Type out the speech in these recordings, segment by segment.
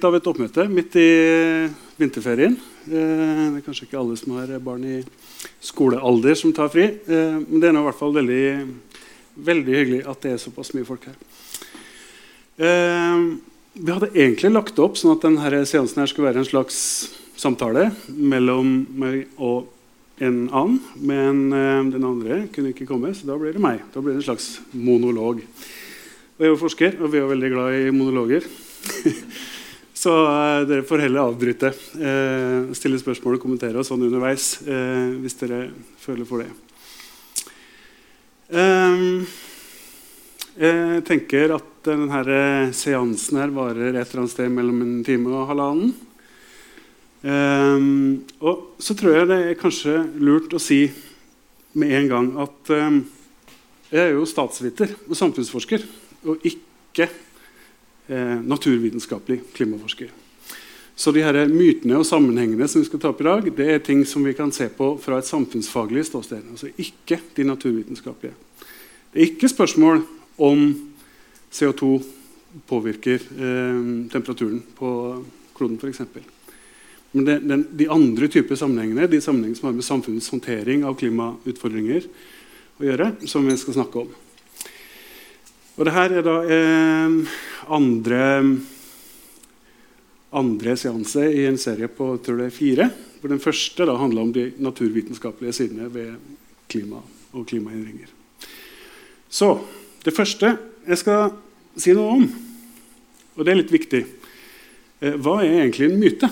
litt av et oppmøte midt i vinterferien. Eh, det er kanskje ikke alle som har barn i skolealder som tar fri. Eh, men det er nå i hvert fall veldig, veldig hyggelig at det er såpass mye folk her. Eh, vi hadde egentlig lagt opp sånn at denne seansen her skulle være en slags samtale mellom meg og en annen. Men den andre kunne ikke komme, så da blir det meg. Da blir det en slags monolog. Og jeg er forsker, og vi er veldig glad i monologer. Så uh, dere får heller avbryte, uh, stille spørsmål og kommentere og sånn underveis uh, hvis dere føler for det. Um, jeg tenker at denne seansen her varer et eller annet sted mellom en time og halvannen. Um, og så tror jeg det er kanskje lurt å si med en gang at um, jeg er jo statsviter og samfunnsforsker og ikke eh, naturvitenskapelig klimaforsker. Så de her mytene og sammenhengene som vi skal ta opp i dag, det er ting som vi kan se på fra et samfunnsfaglig ståsted. altså Ikke de naturvitenskapelige. Det er ikke spørsmål om CO2 påvirker eh, temperaturen på kloden f.eks. Men det, den, de andre typer sammenhengene, de sammenhengene som har med samfunnets håndtering av klimautfordringer å gjøre, som vi skal snakke om. Og det her er da eh, andre, andre seanse i en serie på tror det er fire. Hvor den første da handla om de naturvitenskapelige sidene ved klima og klimaendringer. Så det første jeg skal si noe om, og det er litt viktig eh, Hva er egentlig en myte?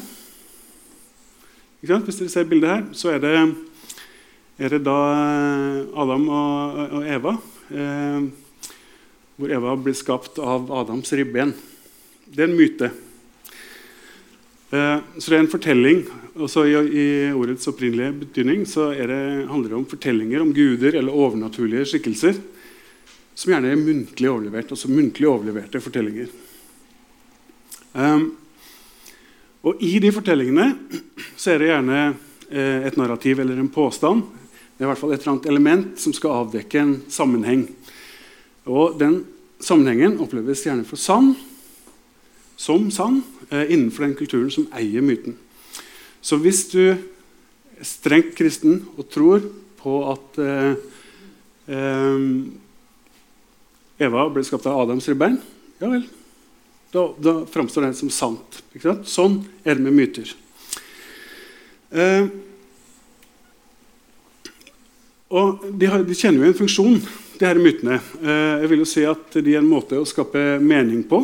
Hvis dere ser bildet her, så er det, er det da Adam og, og Eva. Eh, hvor Eva blir skapt av Adams ribben. Det er en myte. Eh, så det er en fortelling. Også i, ordets opprinnelige betydning så det, handler det om fortellinger om guder eller overnaturlige skikkelser som gjerne er muntlig overlevert. Altså muntlig overleverte fortellinger. Um, og I de fortellingene så er det gjerne eh, et narrativ eller en påstand. Det er i hvert fall et eller annet element som skal avdekke en sammenheng. Og den sammenhengen oppleves gjerne for sann, som sann, eh, innenfor den kulturen som eier myten. Så hvis du er strengt kristen og tror på at eh, eh, Eva ble skapt av Adams ribbein, ja vel. Da, da framstår det som sant. Sånn er det med myter. Eh, og de, har, de, kjenner jo en funksjon de her mytene. Eh, jeg vil jo si at de er en måte å skape mening på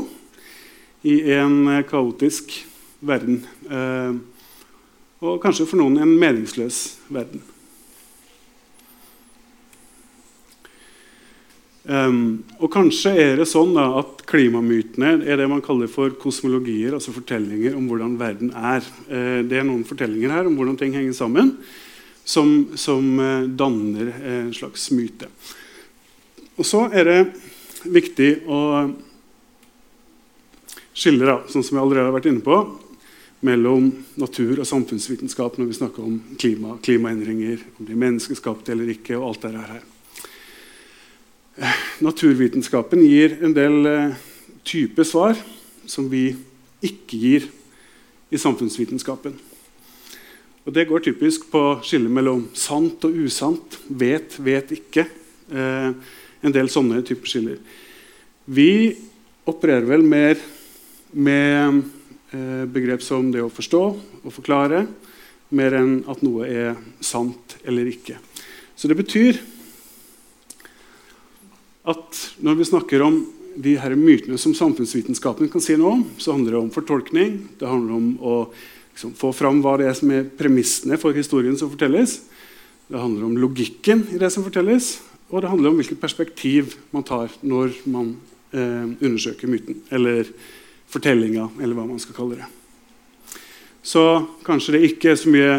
i en eh, kaotisk verden. Eh, og kanskje for noen en meningsløs verden. Og kanskje er det sånn at klimamytene er det man kaller for kosmologier, altså fortellinger om hvordan verden er. Det er noen fortellinger her om hvordan ting henger sammen, som, som danner en slags myte. Og så er det viktig å skille, da, sånn som jeg allerede har vært inne på, mellom natur- og samfunnsvitenskap når vi snakker om klima, klimaendringer, om de er menneskeskapte eller ikke, og alt det her. Naturvitenskapen gir en del eh, type svar som vi ikke gir i samfunnsvitenskapen. Og Det går typisk på skillet mellom sant og usant, vet, vet ikke. Eh, en del sånne typer skiller. Vi opererer vel mer med eh, begrep som det å forstå og forklare, mer enn at noe er sant eller ikke. Så det betyr at når vi snakker om de her mytene som samfunnsvitenskapen kan si noe om, så handler det om fortolkning. Det handler om å liksom, få fram hva det er som er premissene for historien som fortelles. Det handler om logikken i det som fortelles. Og det handler om hvilket perspektiv man tar når man eh, undersøker myten. Eller fortellinga, eller hva man skal kalle det. Så kanskje det ikke er så mye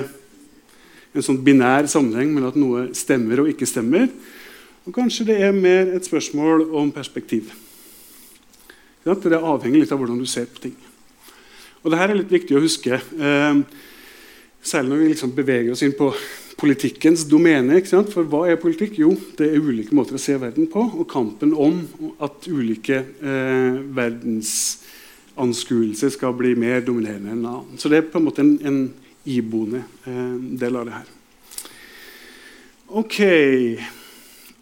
en sånn binær sammenheng mellom at noe stemmer og ikke stemmer. Og kanskje det er mer et spørsmål om perspektiv. Det er avhengig litt av hvordan du ser på ting. Og Dette er litt viktig å huske, eh, særlig når vi liksom beveger oss inn på politikkens domene. For hva er politikk? Jo, det er ulike måter å se verden på. Og kampen om at ulike eh, verdens anskuelse skal bli mer dominerende enn annen. Så det er på en måte en, en iboende eh, del av det her. Ok.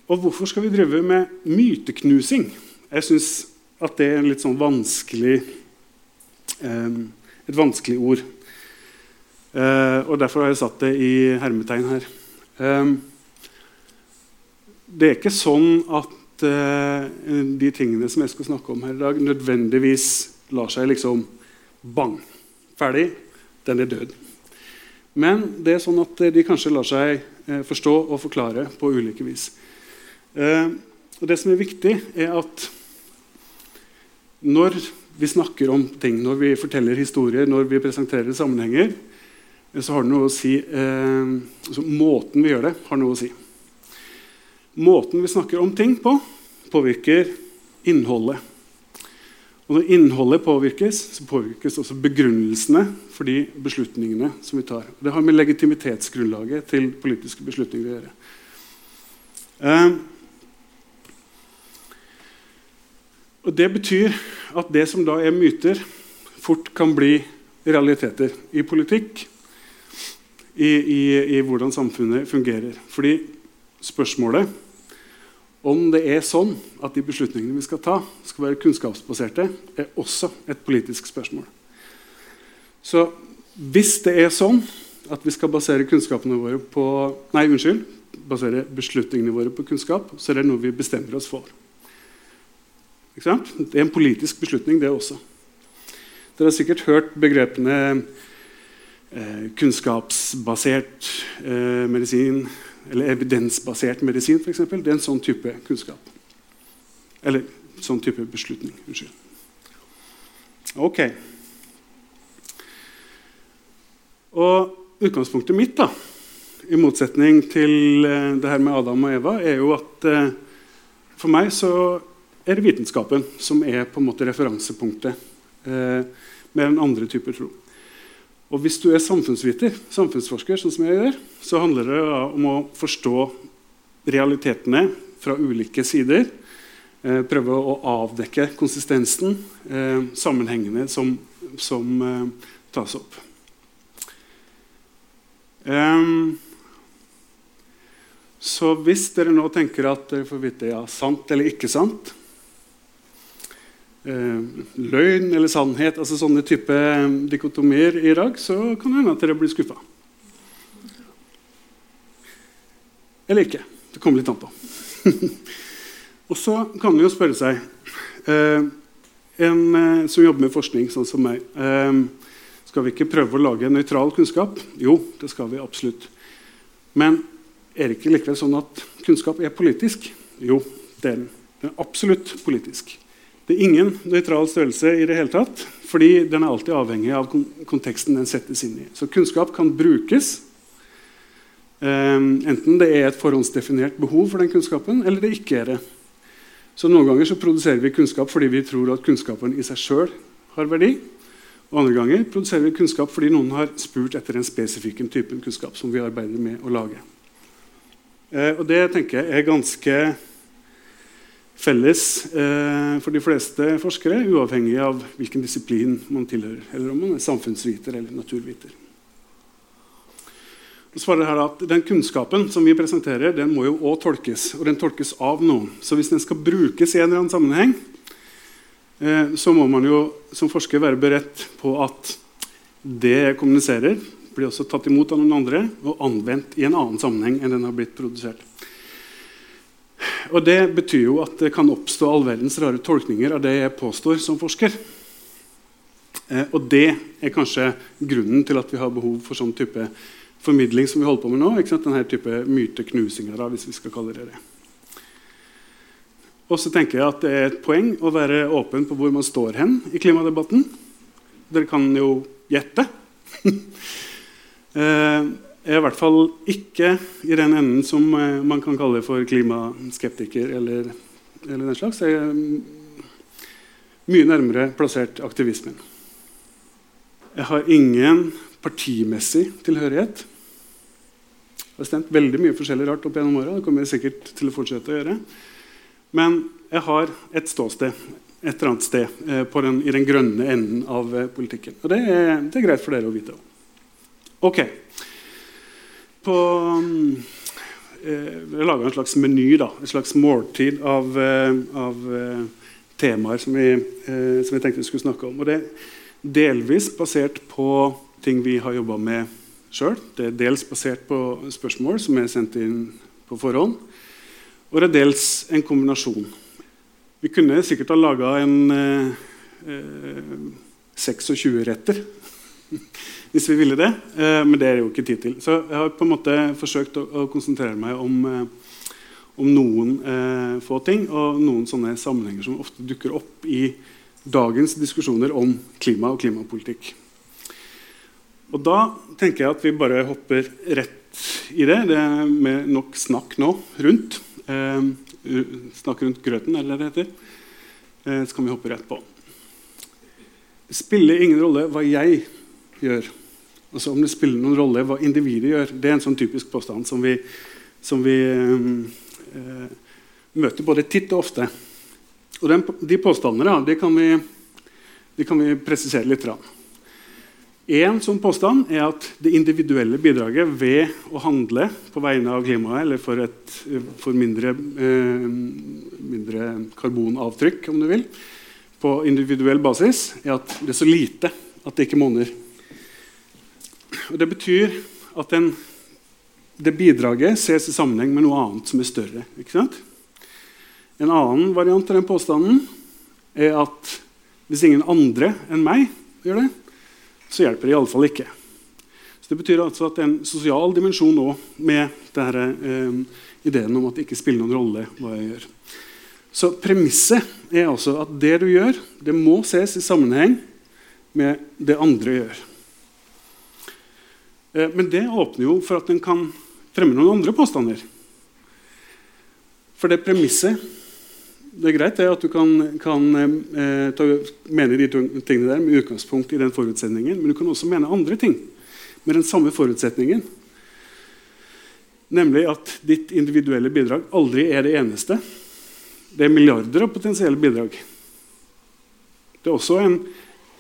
Og hvorfor skal vi drive med myteknusing? Jeg syns at det er en litt sånn vanskelig eh, et vanskelig ord. Eh, og Derfor har jeg satt det i hermetegn her. Eh, det er ikke sånn at eh, de tingene som jeg skal snakke om her i dag, nødvendigvis lar seg liksom Bang! Ferdig. Den er død. Men det er sånn at de kanskje lar seg eh, forstå og forklare på ulike vis. Eh, og Det som er viktig, er at når vi snakker om ting, når vi forteller historier, når vi presenterer sammenhenger, så har det noe å si eh, altså Måten vi gjør det, har noe å si. Måten vi snakker om ting på, påvirker innholdet. Og når innholdet påvirkes, så påvirkes også begrunnelsene for de beslutningene som vi tar. Det har med legitimitetsgrunnlaget til politiske beslutninger å gjøre. Eh, og Det betyr at det som da er myter, fort kan bli realiteter i politikk, i, i, i hvordan samfunnet fungerer. Fordi spørsmålet om det er sånn at de beslutningene vi skal ta, skal være kunnskapsbaserte, er også et politisk spørsmål. Så hvis det er sånn at vi skal basere på Nei, unnskyld. Basere beslutningene våre på kunnskap, så er det noe vi bestemmer oss for. Det er en politisk beslutning, det også. Dere har sikkert hørt begrepene kunnskapsbasert eh, medisin, eller evidensbasert medisin, f.eks. Det er en sånn type kunnskap. Eller sånn type beslutning. Unnskyld. Ok. Og utgangspunktet mitt, da, i motsetning til eh, det her med Adam og Eva, er jo at eh, for meg så er det vitenskapen som er på en måte referansepunktet eh, med en andre typer tro. Og hvis du er samfunnsviter, samfunnsforsker, sånn som jeg gjør, så handler det om å forstå realitetene fra ulike sider. Eh, prøve å avdekke konsistensen, eh, sammenhengene som, som eh, tas opp. Så hvis dere nå tenker at dere får vite ja, sant eller ikke sant løgn eller sannhet, altså sånne type eh, dikotomier i dag, så kan det hende at dere blir skuffa. Eller ikke. Det kommer litt an på. og så kan man jo spørre seg eh, En eh, som jobber med forskning, sånn som meg eh, Skal vi ikke prøve å lage nøytral kunnskap? Jo, det skal vi absolutt. Men er det ikke likevel sånn at kunnskap er politisk? Jo, det er den. Den er absolutt politisk. Det er ingen nøytral størrelse i det hele tatt, fordi den er alltid avhengig av konteksten den settes inn i. Så kunnskap kan brukes um, enten det er et forhåndsdefinert behov for den kunnskapen, eller det ikke er det. Så Noen ganger så produserer vi kunnskap fordi vi tror at kunnskapen i seg sjøl har verdi. Og andre ganger produserer vi kunnskap fordi noen har spurt etter en spesifikk type kunnskap som vi arbeider med å lage. Uh, og Det tenker jeg er ganske felles eh, for de fleste forskere, uavhengig av hvilken disiplin man tilhører, eller om man er samfunnsviter eller naturviter. Og svarer her at Den kunnskapen som vi presenterer, den må jo også tolkes. Og den tolkes av noen. Så hvis den skal brukes i en eller annen sammenheng, eh, så må man jo som forsker være beredt på at det jeg kommuniserer, blir også tatt imot av noen andre og anvendt i en annen sammenheng enn den har blitt produsert. Og Det betyr jo at det kan oppstå all verdens rare tolkninger av det jeg påstår som forsker. Eh, og det er kanskje grunnen til at vi har behov for sånn type formidling som vi holder på med nå. Ikke sant? Denne type myteknusinger, da, hvis vi skal kalle det det. Og så tenker jeg at det er et poeng å være åpen på hvor man står hen i klimadebatten. Dere kan jo gjette. eh, er i hvert fall ikke i den enden som eh, man kan kalle for klimaskeptiker. eller, eller den slags. Jeg er mye nærmere plassert aktivismen. Jeg har ingen partimessig tilhørighet. Jeg har stemt veldig mye forskjellig rart opp gjennom åra. Det kommer jeg sikkert til å fortsette å gjøre. Men jeg har et ståsted. et eller annet sted eh, den, i den grønne enden av eh, politikken. Og det er, det er, greit for dere å vite. Ok. På eh, Jeg laga en slags meny, da, et slags måltid av, eh, av eh, temaer som vi, eh, som vi, tenkte vi skulle snakke om. Og det er delvis basert på ting vi har jobba med sjøl. Det er dels basert på spørsmål som er sendt inn på forhånd. Og det er dels en kombinasjon. Vi kunne sikkert ha laga en eh, 26-retter hvis vi ville det, eh, men det er det jo ikke tid til. Så jeg har på en måte forsøkt å, å konsentrere meg om, eh, om noen eh, få ting og noen sånne sammenhenger som ofte dukker opp i dagens diskusjoner om klima og klimapolitikk. Og da tenker jeg at vi bare hopper rett i det. Det er med nok snakk nå rundt. Eh, snakk rundt grøten, eller det heter. Eh, så kan vi hoppe rett på. Det spiller ingen rolle hva jeg gjør. Altså Om det spiller noen rolle hva individet gjør. Det er en sånn typisk påstand som vi, som vi eh, møter både titt og ofte. Og den, De påstandene de kan, vi, de kan vi presisere litt. fra En sånn påstand er at det individuelle bidraget ved å handle på vegne av klimaet eller for, et, for mindre, eh, mindre, karbonavtrykk, om du vil, på individuell basis, er at det er så lite at det ikke monner. Og det betyr at den, det bidraget ses i sammenheng med noe annet som er større. En annen variant av den påstanden er at hvis ingen andre enn meg gjør det, så hjelper det iallfall ikke. Så Det betyr altså at det er en sosial dimensjon òg med denne, eh, ideen om at det ikke spiller noen rolle hva jeg gjør. Så premisset er altså at det du gjør, det må ses i sammenheng med det andre gjør. Eh, men det åpner jo for at en kan fremme noen andre påstander. For det premisset det er greit det at du kan, kan eh, ta, mene de tingene der med utgangspunkt i den forutsetningen, men du kan også mene andre ting med den samme forutsetningen. Nemlig at ditt individuelle bidrag aldri er det eneste. Det er milliarder av potensielle bidrag. Det er også en,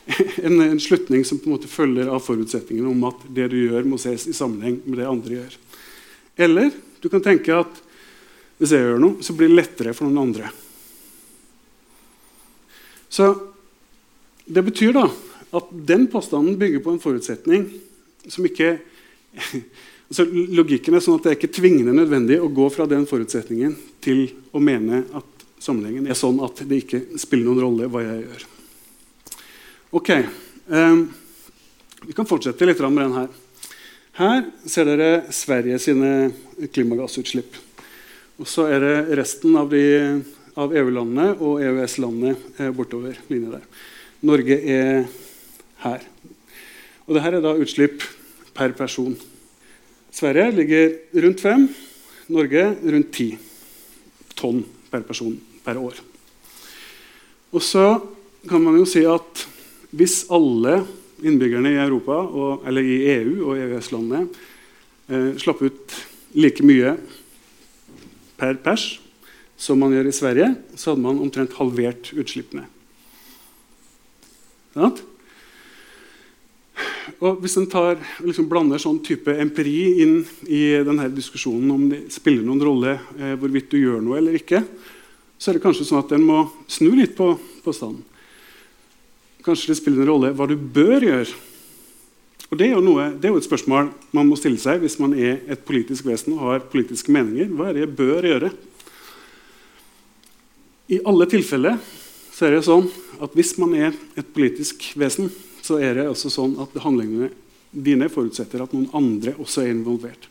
en, en, slutning som på en måte følger av forutsetningen om at det du gjør, må ses i sammenheng med det andre gjør. Eller du kan tenke at hvis jeg gjør noe, så blir det lettere for noen andre. Så det betyr da at den påstanden bygger på en forutsetning som ikke altså Logikken er sånn at det er ikke tvingende nødvendig å gå fra den forutsetningen til å mene at sammenhengen er sånn at det ikke spiller noen rolle hva jeg gjør. Ok, um, Vi kan fortsette litt med den her. Her ser dere Sverige sine klimagassutslipp. Og så er det resten av de av EU-landene og EØS-landene bortover linja der. Norge er her. Og Dette er da utslipp per person. Sverige ligger rundt 5, Norge rundt 10 tonn per person per år. Og så kan man jo si at hvis alle innbyggerne i Europa, og, eller i EU og EØS-landene eh, slapp ut like mye per pers som man gjør i Sverige, så hadde man omtrent halvert utslippene. Sånn? Og Hvis en liksom blander sånn type empiri inn i denne diskusjonen om det spiller noen rolle eh, hvorvidt du gjør noe eller ikke, så er det kanskje sånn at en må snu litt på påstanden. Kanskje det spiller en rolle hva du bør gjøre. Og det er, noe, det er, jo et spørsmål man må stille seg hvis man er et politisk vesen og har politiske meninger. Hva er det jeg bør gjøre? I alle tilfeller så er det sånn at hvis man er et politisk vesen, så er det også sånn at handlingene dine forutsetter at noen andre også er involvert.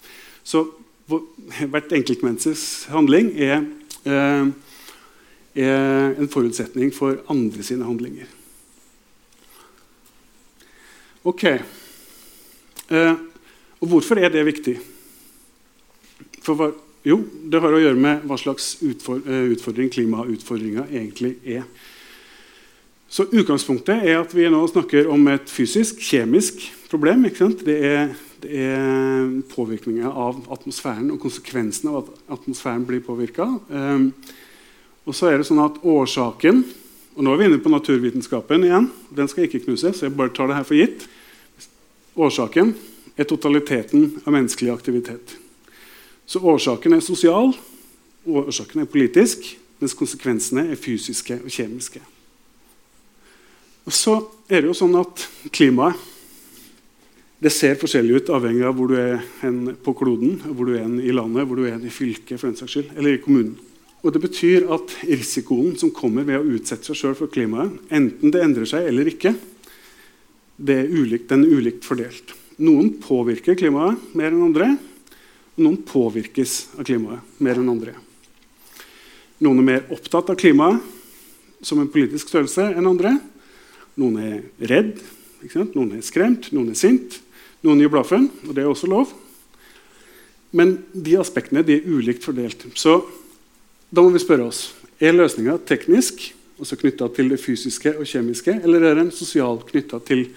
Så hvert enkeltmenneskes handling er, eh, er, en forutsetning for andre sine handlinger. Ok. Eh, og hvorfor er det viktig? Hva, jo, det har å gjøre med hva slags eh, utfordring klimautfordringa egentlig er. Så Utgangspunktet er at vi nå snakker om et fysisk, kjemisk problem. Det er, det, er, påvirkninga av atmosfæren og konsekvensen av at atmosfæren blir påvirka. Eh, og så er det sånn at Årsaken Og Nå er vi inne på naturvitenskapen igjen. Den skal ikke knuse. så jeg bare tar det her for gitt. Årsaken er totaliteten av menneskelig aktivitet. Så årsaken er sosial, årsaken er politisk, mens konsekvensene er fysiske og kjemiske. Og så er det jo sånn at klimaet det ser forskjellig ut avhengig av hvor du er på kloden, hvor du er i landet, hvor du er i fylket for den saks skyld, eller i kommunen. Og Det betyr at risikoen som kommer ved å utsette seg sjøl for klimaet, enten det endrer seg eller ikke, er ulikt, den er ulikt fordelt. Noen påvirker klimaet mer enn andre, og noen påvirkes av klimaet mer enn andre. Noen er mer opptatt av klimaet som en politisk størrelse enn andre. Noen er redd, noen er skremt, noen er sint. Noen gir blaffen, og det er også lov. Men de aspektene de er ulikt fordelt. Så da må vi spørre oss er løsninga teknisk, altså knytta til det fysiske og kjemiske, eller er den sosial knytta til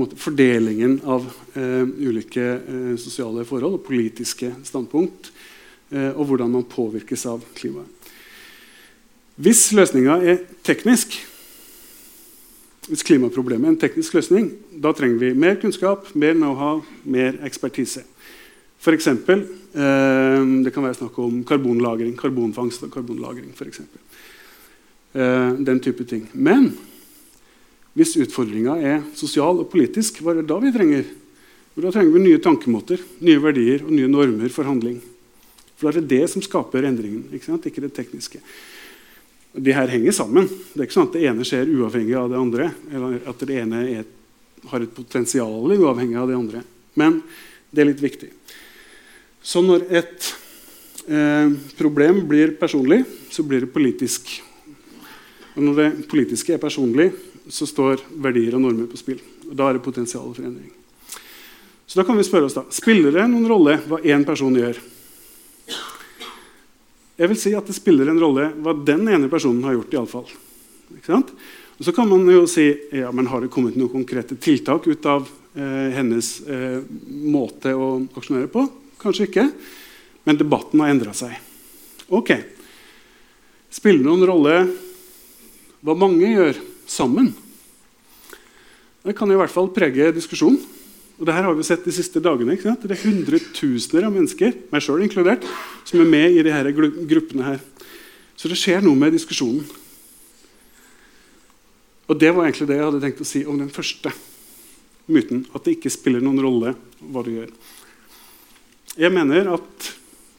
måte, fordelingen av eh, ulike eh, sosiale forhold og politiske standpunkt, eh, og hvordan man påvirkes av klimaet? Hvis løsninga er teknisk, hvis klimaproblemet er en teknisk løsning, da trenger vi mer kunnskap, mer know-how, mer ekspertise. For eksempel, eh, det kan være snakk om karbonlagring, karbonfangst og karbonlagring. For eksempel. eh, den type ting. Men hvis utfordringa er sosial og politisk, hva er det da vi trenger? Da trenger vi nye tankemåter, nye verdier og nye normer for handling. For da er det det som skaper endringen, ikke, ikke det tekniske. De her henger sammen. Det er ikke sånn at det ene skjer uavhengig av det andre. Eller at det ene er, har et potensial uavhengig av det andre. Men det er litt viktig. Så når et eh, problem blir personlig, så blir det politisk. Og når det politiske er personlig, så står verdier og normer på spill. Og Da er det potensial for endring. Så da kan vi spørre oss da, Spiller det noen rolle hva én person gjør? Jeg vil si at det spiller en rolle hva den ene personen har gjort. I alle fall. Og Så kan man jo si ja, men har det kommet noen konkrete tiltak ut av eh, hennes eh, måte å aksjonere på. Kanskje ikke. Men debatten har endra seg. Ok. Spiller det noen rolle hva mange gjør sammen? Det kan i hvert fall prege diskusjonen. Og det her har vi sett de siste dagene. Det er hundretusener av mennesker meg selv inkludert, som er med i de disse gruppene. her. Så det skjer noe med diskusjonen. Og Det var egentlig det jeg hadde tenkt å si om den første myten. At det ikke spiller noen rolle hva du gjør. Jeg mener at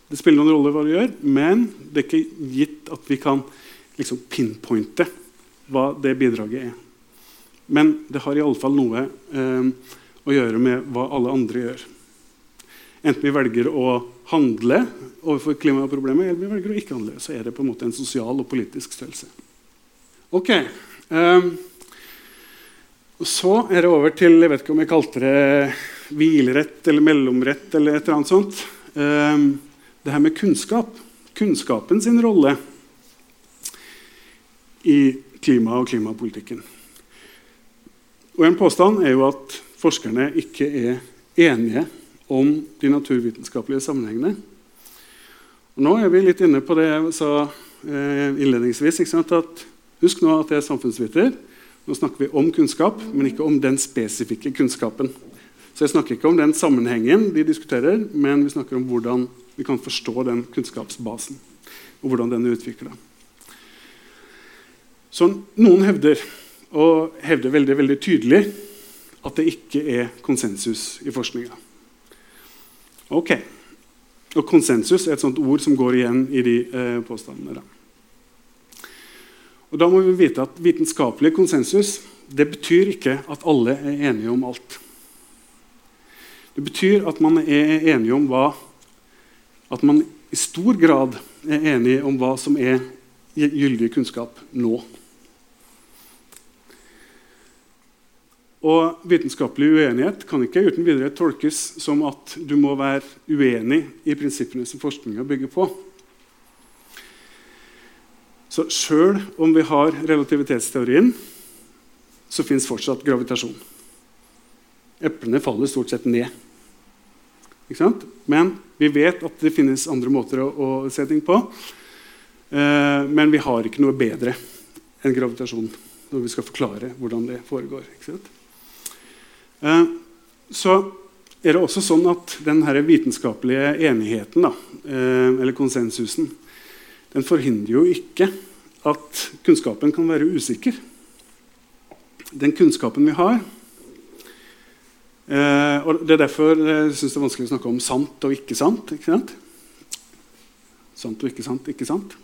det spiller noen rolle hva du gjør, men det er ikke gitt at vi kan liksom pinpointe hva det bidraget er. Men det har iallfall noe eh, å gjøre med hva alle andre gjør. Enten vi velger å handle overfor klimaproblemet, eller vi velger å ikke handle, så er det på en måte en sosial og politisk størrelse. Ok. Eh, så er det over til jeg vet ikke om jeg kalte det hvilerett eller mellomrett. eller et eller annet sånt. Eh, det her med kunnskap. Kunnskapen sin rolle i klima- og klimapolitikken. Og En påstand er jo at forskerne ikke er enige om de naturvitenskapelige sammenhengene. Og nå er vi litt inne på det jeg sa eh, innledningsvis. At, husk nå at jeg er samfunnsviter. Nå snakker vi om kunnskap, men ikke om den spesifikke kunnskapen. Så jeg snakker ikke om den sammenhengen de diskuterer, men vi snakker om hvordan vi kan forstå den kunnskapsbasen. Og hvordan den er utvikla. Så noen hevder, og hevder veldig, veldig tydelig, at det ikke er konsensus i forskninga. Ok. Og konsensus er et sånt ord som går igjen i de eh, påstandene. Da. Og da må vi vite at Vitenskapelig konsensus det betyr ikke at alle er enige om alt. Det betyr at man er enige om hva At man i stor grad er enige om hva som er gyldig kunnskap nå. Og Vitenskapelig uenighet kan ikke uten videre tolkes som at du må være uenig i prinsippene som forskninga bygger på. Så sjøl om vi har relativitetsteorien, så fins fortsatt gravitasjon. Eplene faller stort sett ned. Men vi vet at det finnes andre måter å, å se ting på. Eh, men vi har ikke noe bedre enn gravitasjon når vi skal forklare hvordan det foregår. Eh, så er det også sånn at den vitenskapelige enigheten, da, eh, eller konsensusen, den forhindrer jo ikke at kunnskapen kan være usikker. Den kunnskapen vi har eh, og Det er derfor jeg syns det er vanskelig å snakke om sant og ikke sant. Ikke sant? Sant og ikke sant, ikke sant.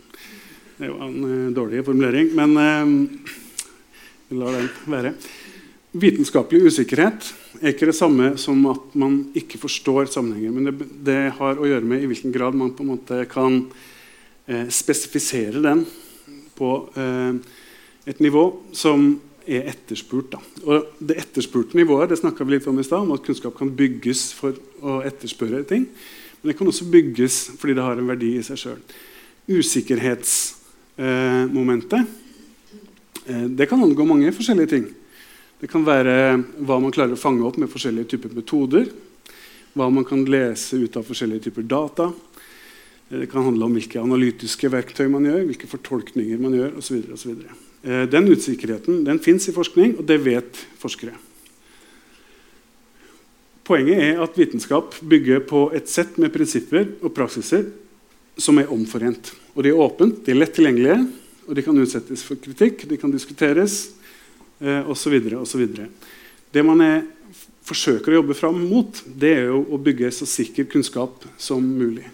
Det jo en dårlig formulering, men vi lar den være. Vitenskapelig usikkerhet er ikke det samme som at man ikke forstår sammenhenger. Men det, det har å gjøre med i hvilken grad man på en måte kan eh, spesifisere den på et nivå som er etterspurt. Da. Og det etterspurte nivået det vi litt om i sted, om at kunnskap kan bygges for å etterspørre ting. Men det kan også bygges fordi det har en verdi i seg sjøl. Usikkerhetsmomentet eh, det kan angå mange forskjellige ting. Det kan være hva man klarer å fange opp med forskjellige typer metoder. Hva man kan lese ut av forskjellige typer data. Det kan handle om hvilke analytiske verktøy man gjør, hvilke fortolkninger man gjør osv. Eh, den usikkerheten den fins i forskning, og det vet forskere. Poenget er at vitenskap bygger på et sett med prinsipper og praksiser som er omforent. Og De er åpent, de er lett tilgjengelige, og de kan utsettes for kritikk, de kan diskuteres eh, osv. Det man er, forsøker å jobbe fram mot, det er jo å bygge så sikker kunnskap som mulig.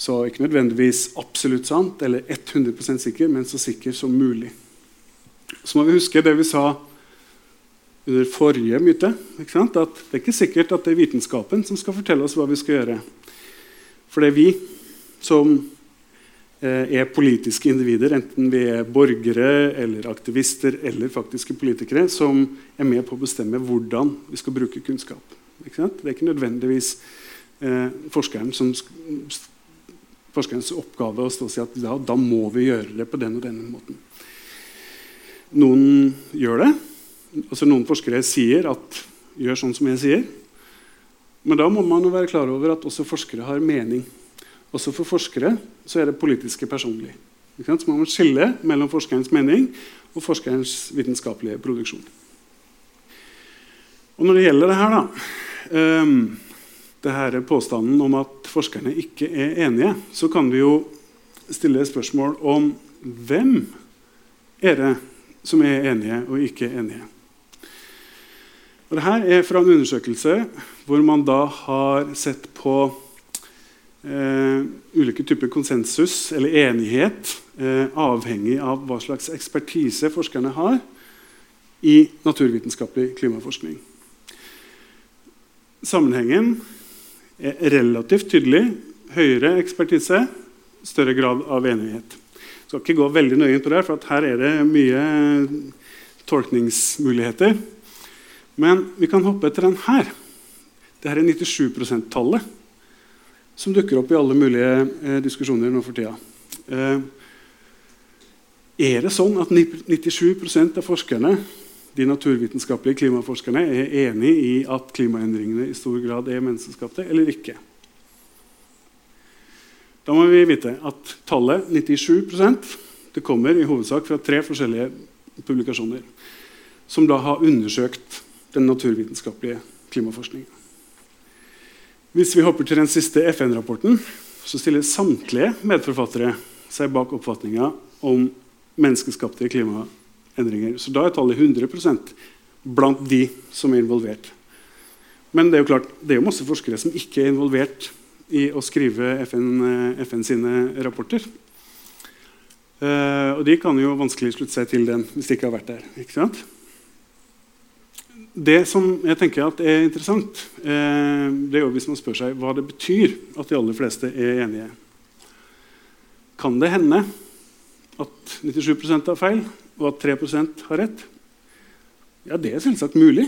Så ikke nødvendigvis absolutt sant eller 100% sikker, men så sikker som mulig. Så må vi huske det vi sa under forrige myte. At det er ikke sikkert at det er vitenskapen som skal fortelle oss hva vi skal gjøre. For det er vi som er politiske individer, enten vi er borgere eller aktivister eller faktiske politikere, som er med på å bestemme hvordan vi skal bruke kunnskap. Det er ikke nødvendigvis eh, forskeren som, forskerens oppgave å stå og si at ja, da må vi gjøre det på den og denne måten. Noen gjør det, altså Noen forskere sier at 'gjør sånn som jeg sier'. Men da må man jo være klar over at også forskere har mening. Også for forskere så er det politiske personlig. Så man må skille mellom forskerens mening og forskerens vitenskapelige produksjon. Og Når det gjelder det her, da, um, det her påstanden om at forskerne ikke er enige, så kan vi jo stille spørsmål om hvem er det som er enige og ikke enige. Og Dette er fra en undersøkelse hvor man da har sett på eh, ulike typer konsensus eller enighet eh, avhengig av hva slags ekspertise forskerne har i naturvitenskapelig klimaforskning. Sammenhengen er relativt tydelig. Høyere ekspertise, større grad av enighet. Jeg skal ikke gå veldig nøye inn på det, for her er det mye tolkningsmuligheter. Men vi kan hoppe etter den her. Dette er 97 %-tallet som dukker opp i alle mulige eh, diskusjoner nå for tida. Eh, er det sånn at 97% av forskerne, de naturvitenskapelige klimaforskerne er enig i at klimaendringene i stor grad er menneskeskapte, eller ikke? Da må vi vite at tallet 97% det kommer i hovedsak fra tre forskjellige publikasjoner som da har undersøkt den naturvitenskapelige klimaforskningen. Hvis vi hopper til den siste FN-rapporten, så stiller samtlige medforfattere seg bak oppfatninga om menneskeskapte klimaendringer. Så da er tallet 100% blant de som er involvert. Men det er jo klart, det er jo masse forskere som ikke er involvert i å skrive FN, FN sine rapporter. Uh, og de kan jo vanskelig slutte seg til den hvis de ikke har vært der. ikke sant? Det som jeg tenker er interessant, eh, det er jo hvis man spør seg hva det betyr at de aller fleste er enige. Kan det hende at 97% har feil, og at 3% har rett? Ja, det er selvsagt mulig.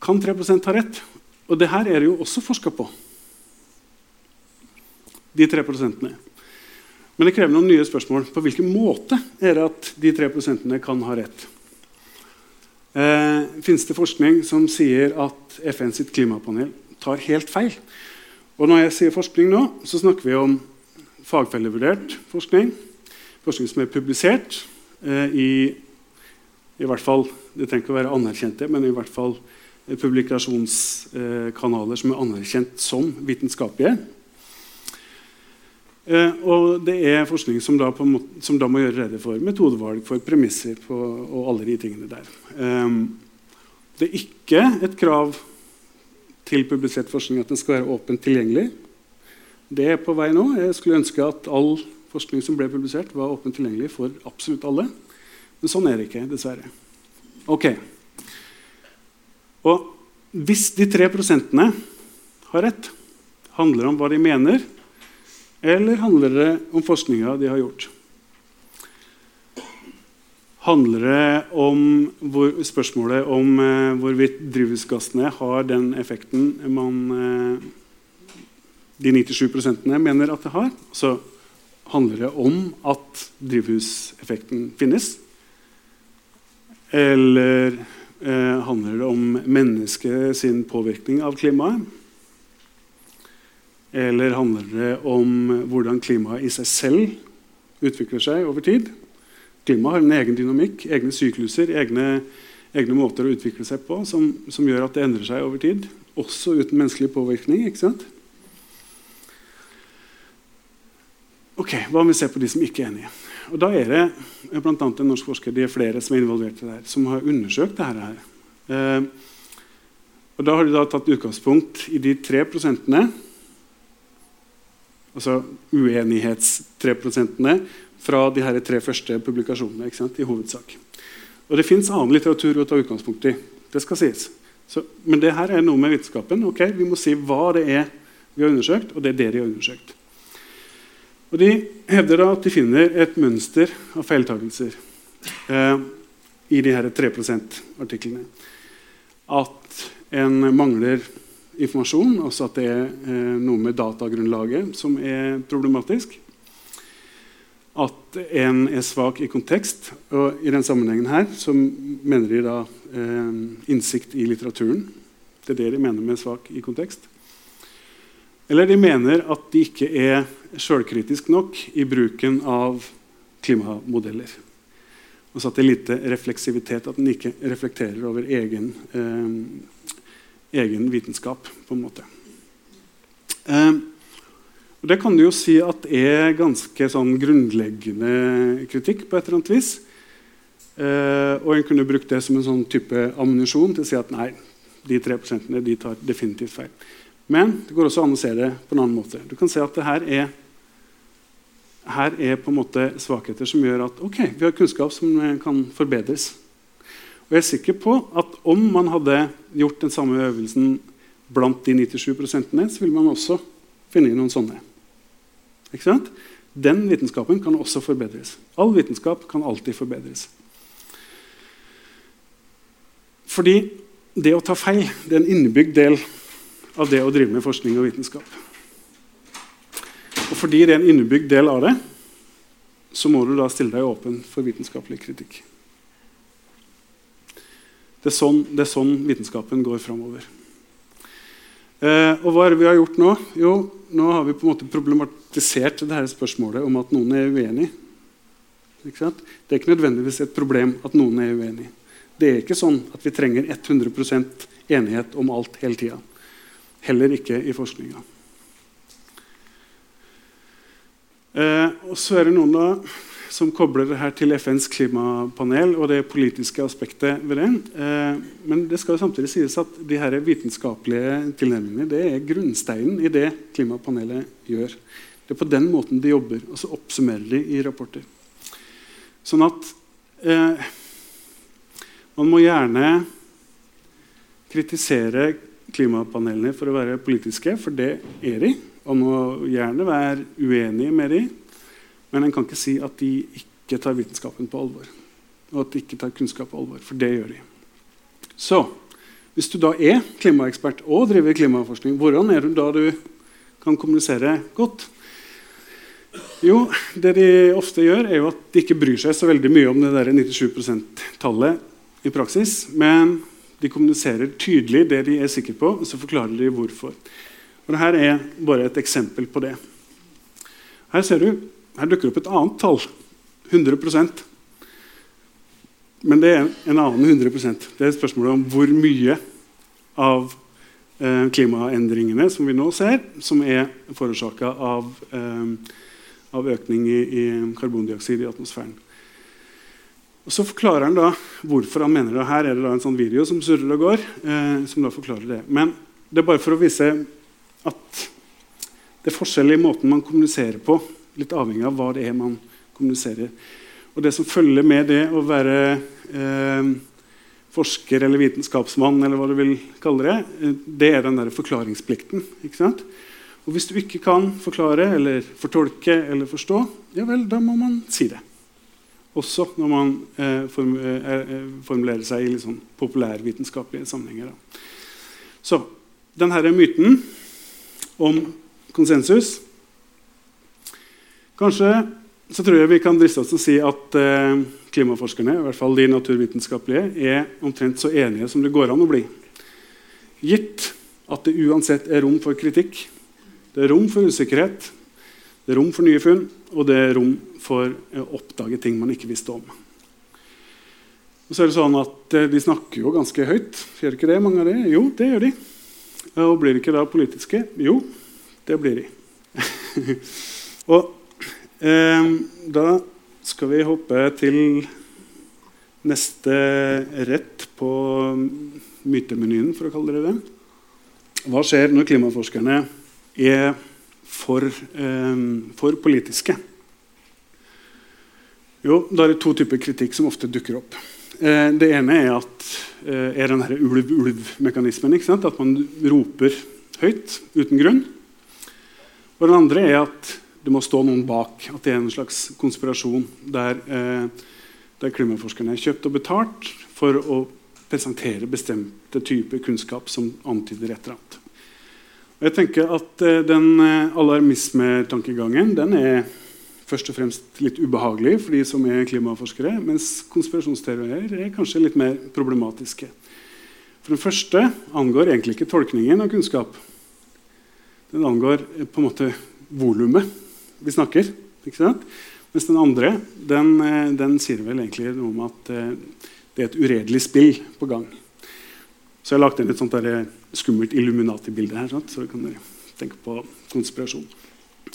Kan 3% ha rett? Og det her er det jo også forska på. De 3 prosentene. Men det krever noen nye spørsmål. På hvilken måte er det at de 3 prosentene kan ha rett? Eh, finnes det forskning som sier at FN sitt klimapanel tar helt feil. Og når jeg sier forskning nå, så snakker vi om fagfellevurdert forskning. forskning som er publisert eh, i i hvert fall, Det trenger ikke å være anerkjente, men i hvert fall publikasjonskanaler som er anerkjent som vitenskapelige. Eh, og det er forskning som da, måte, som da, må gjøre rede for metodevalg, for premisser på, og alle de tingene der. Eh, det er ikke et krav til publisert forskning at den skal være åpent tilgjengelig. Det er på vei nå. Jeg skulle ønske at all forskning som ble publisert, var åpent tilgjengelig for absolutt alle. Men sånn er det ikke, dessverre. Ok. Og hvis de tre prosentene har rett, handler om hva de mener, eller handler det om forskninga de har gjort? Handler det om hvor, spørsmålet om eh, hvorvidt drivhusgassene har den effekten man eh, de 97% mener at det har? Så handler det om at drivhuseffekten finnes. Eller eh, handler det om menneskets påvirkning av klimaet? Eller handler det om hvordan klimaet i seg selv utvikler seg over tid? Klimaet har en egen dynamikk, egne sykluser, egne, egne måter å utvikle seg på som, som, gjør at det endrer seg over tid. Også uten menneskelig påvirkning. ikke sant? Ok, Hva om vi ser på de som ikke er enige? Og Da er det blant annet en norsk forsker de er flere som er involvert i det her, som har undersøkt dette. her. Eh, og Da har de da tatt utgangspunkt i de tre prosentene, altså uenighets-3 prosentene, fra de her tre første publikasjonene. i hovedsak. Og Det fins annen litteratur å ta utgangspunkt i. det skal sies. Så, men det her er noe med vitenskapen. Okay, vi må si hva det er vi har undersøkt, og det er det de har undersøkt. Og De hevder da at de finner et mønster av feiltagelser eh, i de her 3 %-artiklene. At en mangler informasjon, altså at det er eh, noe med datagrunnlaget som er problematisk. At en er svak i kontekst. Og i den sammenhengen her så mener de da eh, innsikt i litteraturen. Det er det de mener med svak i kontekst. Eller de mener at de ikke er sjølkritiske nok i bruken av klimamodeller. Altså at det er lite refleksivitet, at en ikke reflekterer over egen, eh, egen vitenskap. på en måte. Eh, og Det kan du jo si at er ganske sånn grunnleggende kritikk på et eller annet vis. Eh, og en kunne brukt det som en sånn type ammunisjon til å si at nei, de tre prosentene de tar definitivt feil. Men det går også an å se det på en annen måte. Du kan se at det her er, her er på en måte svakheter som gjør at ok, vi har kunnskap som kan forbedres. Og jeg er sikker på at om man hadde gjort den samme øvelsen blant de 97 prosentene, så ville man også finne noen sånne. Ikke sant? Den vitenskapen kan også forbedres. All vitenskap kan alltid forbedres. Fordi det å ta feil det er en innebygd del av det å drive med forskning og vitenskap. Og fordi det er en innebygd del av det, så må du da stille deg åpen for vitenskapelig kritikk. Det er sånn, det er sånn vitenskapen går framover. Eh, og hva er det vi har gjort nå? Jo, nå har vi på en måte problematisert det her spørsmålet om at noen er uenig. Det er ikke nødvendigvis et problem at noen er uenig. Det er ikke sånn at vi trenger 100% enighet om alt hele tida. Heller ikke i forskninga. Eh, og så er det noen da som kobler det her til FNs klimapanel og det politiske aspektet ved det. Eh, men det skal samtidig sies at de her vitenskapelige tilnærmingene det er grunnsteinen i det klimapanelet gjør. Det er på den måten de jobber, og så oppsummerer de i rapporter. Sånn at eh, man må gjerne kritisere klimapanelene for å være politiske, for det er de. Og må gjerne være uenige med de, men en kan ikke si at de ikke tar vitenskapen på alvor. Og at de ikke tar kunnskap på alvor, for det gjør de. Så hvis du da er klimaekspert og driver klimaforskning, hvordan er det da du kan kommunisere godt? Jo, det de ofte gjør, er jo at de ikke bryr seg så veldig mye om det der 97 %-tallet i praksis. Men de kommuniserer tydelig det de er sikre på, og så forklarer de hvorfor. Og Dette er bare et eksempel på det. Her ser du, her dukker opp et annet tall. 100% Men det er en annen 100% Det er spørsmålet om hvor mye av eh, klimaendringene som vi nå ser, som er forårsaka av, eh, av, økning i, i, karbondioksid i atmosfæren. Og Så forklarer han da hvorfor han mener det. Her er det da en sånn video som surrer og går. Eh, som da forklarer det. Men det er bare for å vise at det er forskjell i måten man kommuniserer på. Litt avhengig av hva det er man kommuniserer. Og det som følger med det å være eh, forsker eller vitenskapsmann, eller hva du vil kalle det, eh, det er den der forklaringsplikten. ikke sant? Og Hvis du ikke kan forklare eller fortolke eller forstå, ja vel, da må man si det. Også når man eh, eh, eh formulerer seg i litt sånn populærvitenskapelige sammenhenger. Da. Så denne myten om konsensus Kanskje så tror jeg vi kan driste oss til å si at eh, klimaforskerne, i hvert fall de naturvitenskapelige, er omtrent så enige som det går an å bli. Gitt at det uansett er rom for kritikk, det er rom for usikkerhet, det er rom for nye funn, og det er rom for å oppdage ting man ikke visste om. Og så er det sånn at eh, De snakker jo ganske høyt. Gjør ikke det, mange av det? Jo, det gjør de. Og blir de ikke da politiske? Jo, det blir de. og eh, da skal vi hoppe til neste rett på mytemenyen, for å kalle det det. Hva skjer når klimaforskerne er for, eh, for politiske? Jo, da er det to typer kritikk som ofte dukker opp. Eh, det ene er, at, eh, er den ulv-ulv-mekanismen. At man roper høyt uten grunn. Og den andre er at det må stå noen bak. At det er en slags konspirasjon der, eh, der klimaforskerne er kjøpt og betalt for å presentere bestemte typer kunnskap som antyder et eller annet. Og jeg tenker at eh, Den eh, alarmismetankegangen den er først og fremst litt ubehagelig for de som er klimaforskere, mens konspirasjonsteorier er kanskje litt mer problematiske. For Den første angår egentlig ikke tolkningen av kunnskap. Den angår eh, på en måte volumet vi snakker. ikke sant? Mens den andre den, eh, den sier vel egentlig noe om at eh, det er et uredelig spill på gang. Så jeg har lagt inn et sånt der eh, skummelt Illuminati-bilde her. Sant? Så kan dere tenke på konspirasjon.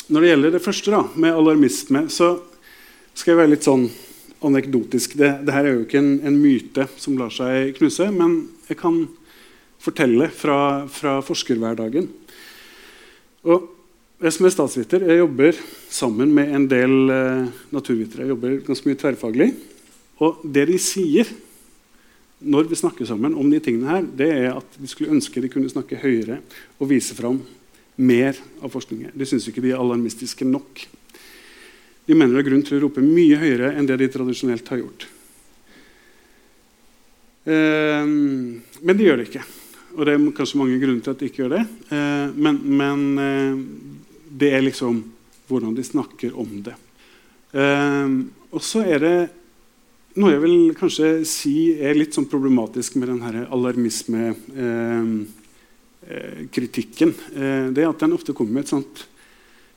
Når det gjelder det første, da, med alarmisme, så skal jeg være litt sånn anekdotisk. Det, det her er jo ikke en, en, myte som lar seg knuse, men jeg kan fortelle fra, fra forskerhverdagen. Og jeg som er statsviter, jeg jobber sammen med en del eh, naturvitere. Jeg jobber ganske mye tverrfaglig. Og det de sier når vi snakker sammen om de tingene her, det er at de skulle ønske de kunne snakke høyere og vise fram mer av forskningen. De syns ikke de er alarmistiske nok. De mener det er grunn til å rope mye høyere enn det de tradisjonelt har gjort. Eh, men de gjør det ikke. Og det er kanskje mange grunner til at de ikke gjør det. Eh, men, men eh, det er liksom hvordan de snakker om det. Eh, og så er det noe jeg vil kanskje si er litt sånn problematisk med denne alarmismekritikken. Eh, eh, det er at den ofte kommer med et sånt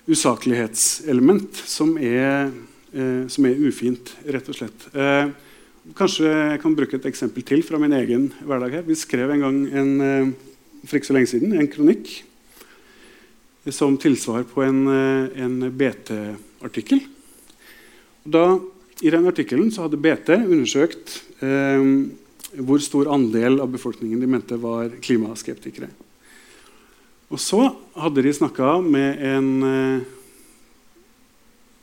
usaklighetselement som er, eh, som er ufint, rett og slett. Eh, kanskje jeg kan bruke et eksempel til fra min egen hverdag. her. Vi skrev en gang en, eh, for ikke så lenge siden en kronikk som tilsvar på en, eh, en BT-artikkel. I den artikkelen hadde BT undersøkt eh, hvor stor andel av befolkningen de mente var klimaskeptikere. Og så hadde de snakka med en eh,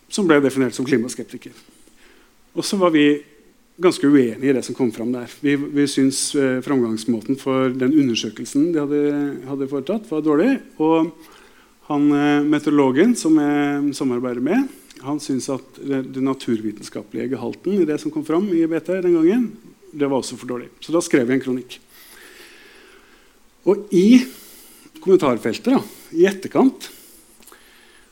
som ble definert som klimaskeptiker. Og så var vi ganske uenige i det som kom fram der. Vi, vi syntes eh, framgangsmåten for den undersøkelsen de hadde, hadde foretatt, var dårlig. Og han, eh, meteorologen som jeg samarbeider med, han syntes at den naturvitenskapelige gehalten i det som kom fram i BT den gangen, det var også for dårlig. Så da skrev jeg en kronikk. Og i kommentarfeltet, da, i etterkant,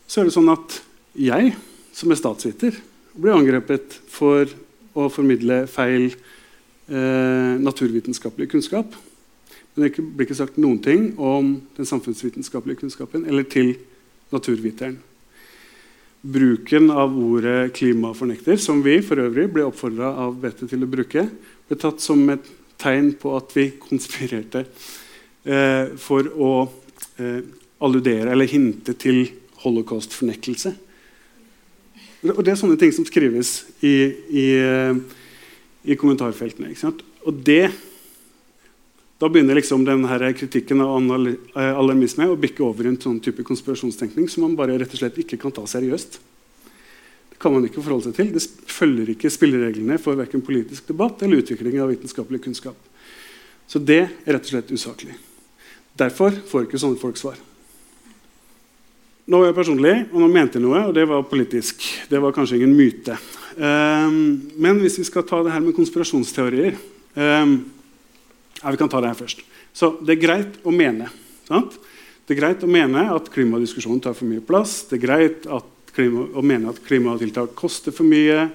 så er det sånn at jeg, som er statsviter, blir angrepet for å formidle feil eh, naturvitenskapelig kunnskap. Men det blir ikke sagt noen ting om den samfunnsvitenskapelige kunnskapen eller til naturviteren. bruken av ordet klimafornekter, som vi for øvrig ble oppfordra av Bette til å bruke, ble tatt som et tegn på at vi konspirerte eh, for å eh, alludere eller hinte til holocaust-fornektelse. Og Det er sånne ting som skrives i, i, eh, i kommentarfeltene. Og det, Da begynner liksom denne kritikken av eh, alarmisme å bikke over i en sånn type konspirasjonstenkning som man bare rett og slett ikke kan ta seriøst. Det kan man ikke forholde seg til. Det følger ikke spillereglene for verken politisk debatt eller utvikling av vitenskapelig kunnskap. Så det er rett og slett usaklig. Derfor får ikke sånne folk svar. Nå var jeg personlig, og nå mente jeg noe, og det var politisk. Det var kanskje ingen myte. Um, men hvis vi skal ta det her med konspirasjonsteorier um, ja, Vi kan ta det her først. Så det er greit å mene. Sant? Det er greit å mene at klimadiskusjonen tar for mye plass. Det er greit klima, å mene at klimatiltak koster for mye.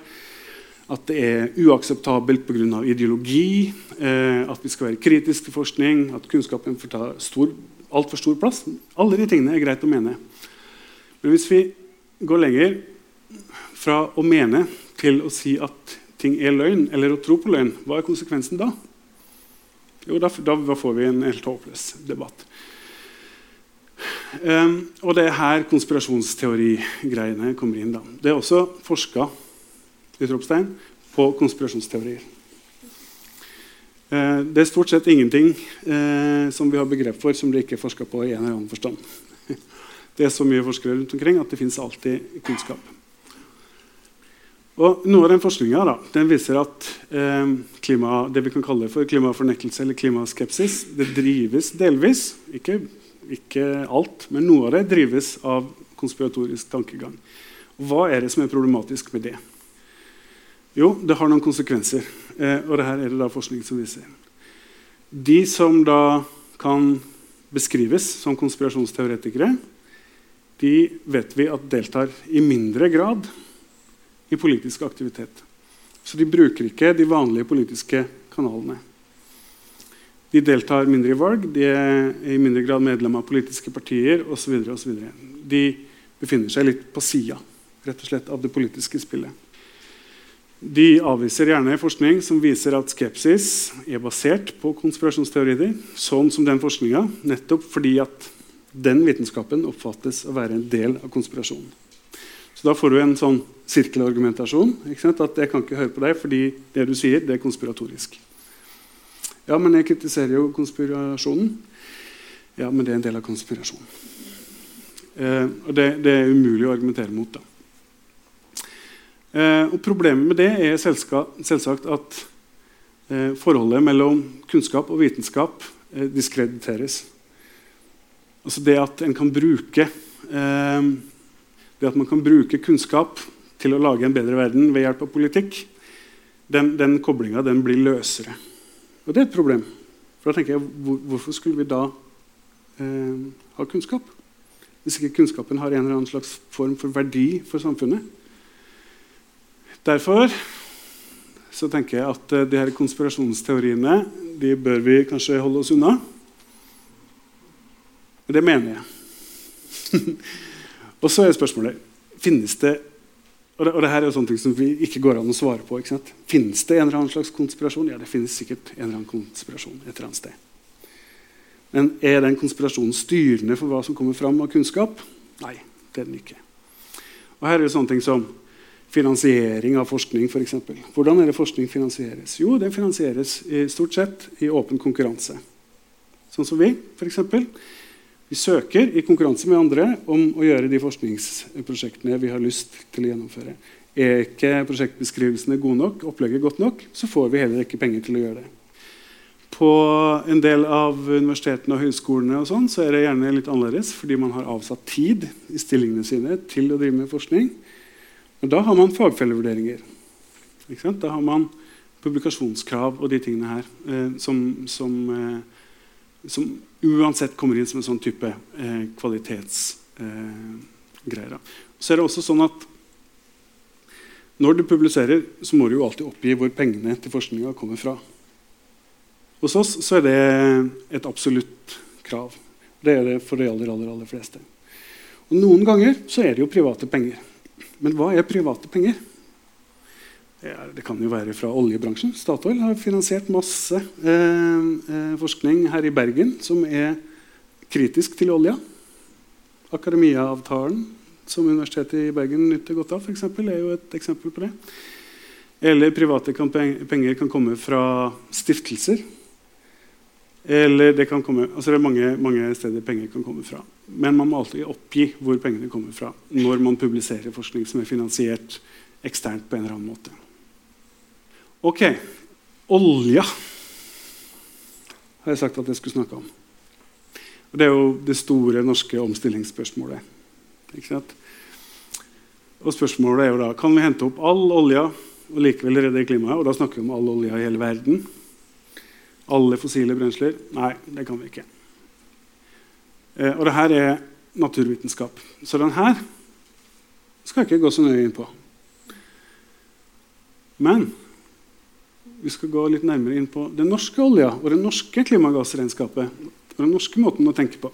At det er uakseptabelt pga. ideologi. Eh, at vi skal være kritiske til forskning. At kunnskapen får ta altfor stor plass. Alle de tingene er greit å mene. Men hvis vi går lenger fra å mene til å si at ting er løgn, eller å tro på løgn, hva er konsekvensen da? Jo, da, da får vi en helt håpløs debatt. Um, og det er her konspirasjonsteorigreiene kommer inn. da. Det er også forska på konspirasjonsteorier. Uh, det er stort sett ingenting uh, som vi har begrep for som det ikke er forska på i en eller annen forstand. Det er så mye forskere rundt omkring at det fins alltid kunnskap. Og Noe av den forskninga viser at eh, klima, det vi kan kalle for klimafornektelse eller klimaskepsis, det drives delvis, ikke, ikke, alt, men noe av det drives av konspiratorisk tankegang. Og hva er det som er problematisk med det? Jo, det har noen konsekvenser. Eh, og det her er det da forskning som viser. De som da kan beskrives som konspirasjonsteoretikere, de vet vi at deltar i mindre grad i politisk aktivitet. Så de bruker ikke de vanlige politiske kanalene. De deltar mindre i valg, de er i mindre grad medlem av politiske partier osv. De befinner seg litt på sida av det politiske spillet. De avviser gjerne forskning som viser at skepsis er basert på konspirasjonsteorier, sånn som den forskninga, nettopp fordi at den vitenskapen oppfattes å være en del av konspirasjonen. Så Da får du en sånn sirkelargumentasjon. At jeg kan ikke høre på deg fordi det du sier, det er konspiratorisk. Ja, men jeg kritiserer jo konspirasjonen. Ja, men det er en del av konspirasjonen. Eh, og det, det, er umulig å argumentere mot. da. Eh, og Problemet med det er selvsagt at eh, forholdet mellom kunnskap og vitenskap eh, diskrediteres. Altså det at en kan bruke eh, det at man kan bruke kunnskap til å lage en bedre verden ved hjelp av politikk, den, den koblinga blir løsere. Og det er et problem. For da tenker jeg, hvor, Hvorfor skulle vi da eh, ha kunnskap? Hvis ikke kunnskapen har en eller annen slags form for verdi for samfunnet. Derfor så tenker jeg at eh, de her konspirasjonsteoriene de bør vi kanskje holde oss unna. Og det mener jeg. og så er spørsmålet finnes det og det, og det her er jo sånne ting som vi ikke går an å svare på. ikke sant? Finnes det en eller annen slags konspirasjon? Ja, det finnes sikkert en eller annen konspirasjon et eller annet sted. Men er den konspirasjonen styrende for hva som kommer fram av kunnskap? Nei, det er den ikke. Og her er det sånne ting som finansiering av forskning. For eksempel. Hvordan er det forskning finansieres? Jo, det finansieres i, stort sett i åpen konkurranse. Sånn som vi, f.eks. Vi søker i konkurranse med andre om å gjøre de forskningsprosjektene vi har lyst til å gjennomføre. Er ikke prosjektbeskrivelsene gode nok, opplegget godt nok, så får vi heller ikke penger til å gjøre det. På en del av universitetene og høyskolene og sånn, så er det gjerne litt annerledes, fordi man har avsatt tid i stillingene sine til å drive med forskning. Men da har man fagfellevurderinger. Da har man publikasjonskrav og de tingene her eh, som, som eh, som uansett kommer inn som en sånn type eh, kvalitetsgreier. Eh, så er det også sånn at når du publiserer, så må du jo alltid oppgi hvor pengene til forskninga kommer fra. Hos oss så er det et absolutt krav. Det er det for de aller, aller, aller fleste. Og Noen ganger så er det jo private penger. Men hva er private penger? Det kan jo være fra oljebransjen. Statoil har finansiert masse eh, eh, forskning her i Bergen som er kritisk til olja. Akademia-avtalen, som Universitetet i Bergen nyter godt av, for eksempel, er jo et eksempel på det. Eller private penger kan komme fra stiftelser. Eller det kan komme, altså det er mange, mange steder penger kan komme fra. Men man må alltid oppgi hvor pengene kommer fra når man publiserer forskning som er finansiert eksternt på en eller annen måte. Ok. Olja har jeg sagt at jeg skulle snakke om. Og Det er jo det store norske omstillingsspørsmålet. Ikke sant? Og spørsmålet er jo da kan vi hente opp all olja og likevel redde klimaet. Og da snakker vi om all olja i hele verden. Alle fossile brensler. Nei, det kan vi ikke. Eh, og det her er naturvitenskap. Så den her skal jeg ikke gå så nøye inn på. Men vi skal gå litt nærmere inn på den norske olja og det norske klimagassregnskapet. og den norske måten å tenke på.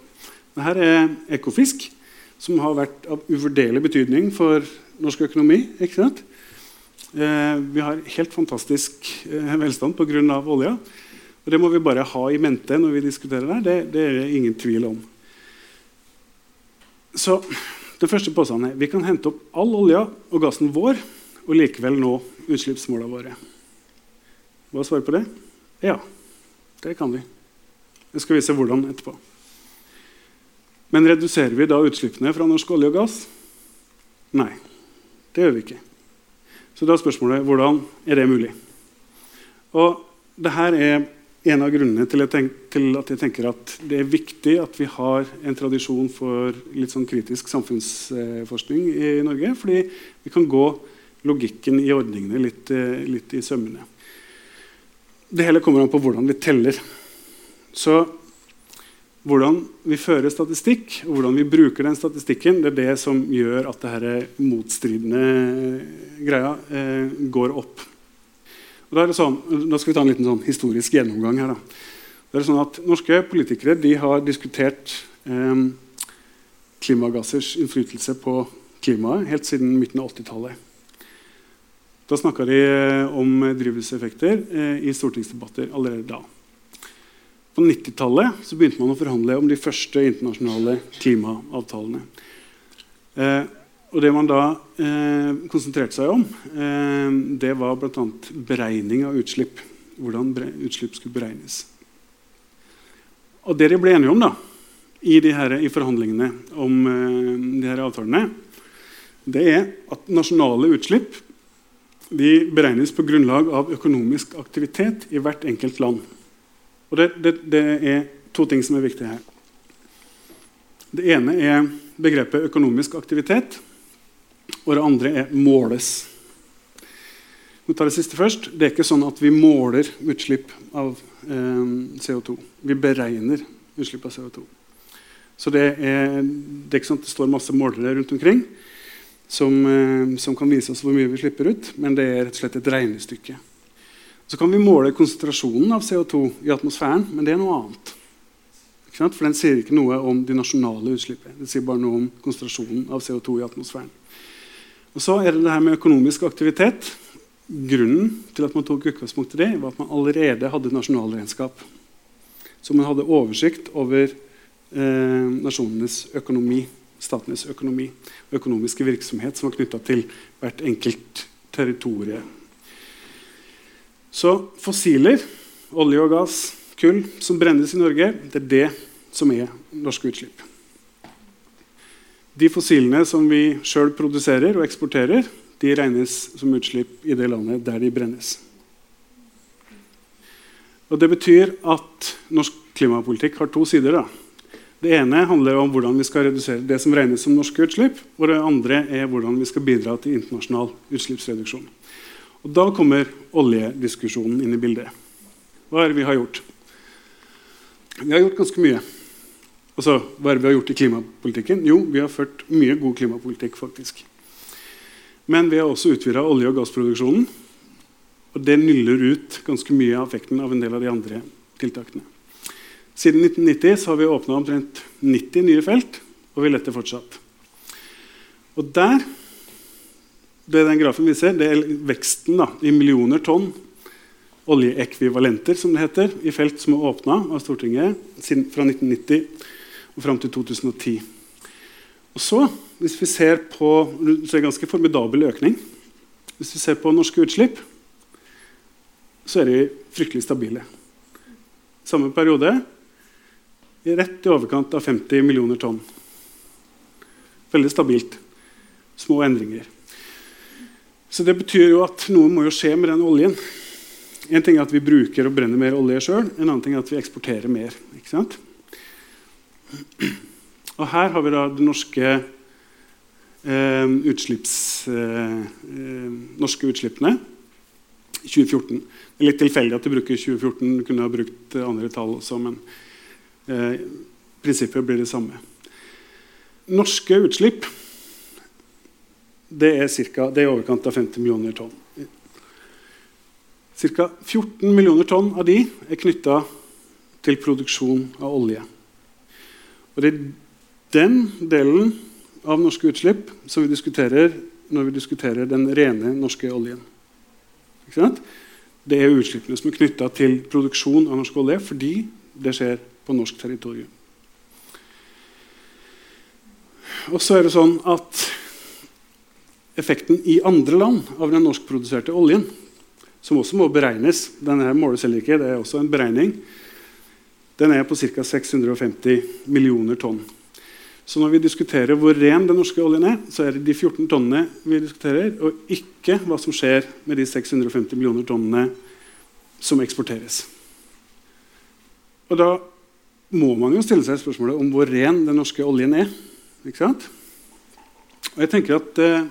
Dette er Ekofisk, som har vært av uvurderlig betydning for norsk økonomi. ikke sant? Eh, vi har helt fantastisk eh, velstand pga. olja. Og Det må vi bare ha i mente når vi diskuterer det. Det, det er det ingen tvil om. Så den første påstanden er vi kan hente opp all olja og gassen vår og likevel nå utslippsmålene våre. Hva svarer på det? Ja, det kan vi. Jeg skal vise hvordan etterpå. Men reduserer vi da utslippene fra norsk olje og gass? Nei, det gjør vi ikke. Så da er spørsmålet hvordan er det mulig? Og det her er en av grunnene til, at jeg tenker at det er viktig at vi har en tradisjon for litt sånn kritisk samfunnsforskning i Norge. Fordi vi kan gå logikken i ordningene litt, litt i sømmene. Det hele kommer an på hvordan vi teller. Så hvordan vi fører statistikk, og hvordan vi bruker den statistikken, det er det som gjør at dette motstridende greia eh, går opp. Da, sånn, da, skal vi ta en liten sånn historisk gjennomgang her. Da. Det er sånn at Norske politikere har diskutert eh, klimagassers innflytelse på klimaet helt siden midten av 80-tallet. Da snakka de eh, om drivhuseffekter eh, i stortingsdebatter allerede da. På 90-tallet begynte man å forhandle om de første internasjonale klimaavtalene. Eh, og det man da konsentrerte seg om, det var bl.a. beregning av utslipp. Hvordan utslipp skulle beregnes. Og det de ble enige om da, i, her, i forhandlingene om de her avtalene, det er at nasjonale utslipp de beregnes på grunnlag av økonomisk aktivitet i hvert enkelt land. Og det, det, det, er to ting som er viktige her. Det ene er begrepet økonomisk aktivitet, og det andre er måles. Vi tar det siste først. Det er ikke sånn at vi måler utslipp av eh, CO2. Vi beregner utslipp av CO2. Så det er, det er ikke sånn at det står masse målere rundt omkring som, eh, som, kan vise oss hvor mye vi slipper ut, men det er rett og slett et regnestykke. Så kan vi måle konsentrasjonen av CO2 i atmosfæren, men det er noe annet. For Den sier ikke noe om de nasjonale utslippene. Det sier bare noe om konsentrasjonen av CO2 i atmosfæren. Og så er det det her med økonomisk aktivitet. Grunnen til at man tok utgangspunkt i det, var at man allerede hadde nasjonalregnskap. Så man hadde oversikt over eh, nasjonenes økonomi statenes økonomi og økonomiske virksomhet som var knytta til hvert enkelt territorium. Så fossiler, olje og gass, kull, som brennes i Norge, det er det som er norske utslipp. De fossilene som vi sjøl produserer og eksporterer, de regnes som utslipp i det landet der de brennes. Og Det betyr at norsk klimapolitikk har to sider. da. Det ene handler om hvordan vi skal redusere det som regnes som norske utslipp. Og det andre er hvordan vi skal bidra til internasjonal utslippsreduksjon. Og Da kommer oljediskusjonen inn i bildet. Hva er det vi har gjort? Vi har gjort ganske mye. Altså, Hva er det vi har gjort i klimapolitikken? Jo, vi har ført mye god klimapolitikk. faktisk. Men vi har også utvida olje- og gassproduksjonen. Og det nyller ut ganske mye av effekten av en del av de andre tiltakene. Siden 1990 har vi åpna omtrent 90 nye felt, og vi letter fortsatt. Og der det den grafen viser, det er veksten da, i millioner tonn oljeekvivalenter som det heter, i felt som er åpna av Stortinget fra 1990 og fram til 2010. Og så, hvis vi ser på, så er det ganske formidabel økning. Hvis vi ser på norske utslipp, så er de fryktelig stabile. Samme periode rett i overkant av 50 millioner tonn. Veldig stabilt. Små endringer. Så det betyr jo at noe må jo skje med den oljen. En ting er at vi bruker og brenner mer olje sjøl. En annen ting er at vi eksporterer mer. Ikke sant? Og her har vi da de norske, eh, utslipps, eh, eh norske utslippene i 2014. Det er litt tilfeldig at de bruker 2014. kunne ha brukt andre tall også, men eh, prinsippet blir det samme. Norske utslipp det er, cirka, det er i overkant av 50 millioner tonn. Ca. 14 millioner tonn av de er knytta til produksjon av olje. Og Det er den delen av norske utslipp som vi diskuterer når vi diskuterer den rene norske oljen. Det er utslippene som er knytta til produksjon av norsk olje fordi det skjer på norsk territorium. Og så er det sånn at effekten i andre land av den norskproduserte oljen, som også må beregnes Denne måles heller ikke, det er også en beregning. Den er på ca. 650 millioner tonn. Så når vi diskuterer hvor ren den norske oljen er, så er det de 14 tonnene vi diskuterer, og ikke hva som skjer med de 650 millioner tonnene som eksporteres. Og da må man jo stille seg spørsmålet om hvor ren den norske oljen er. Ikke sant? Og jeg tenker at eh,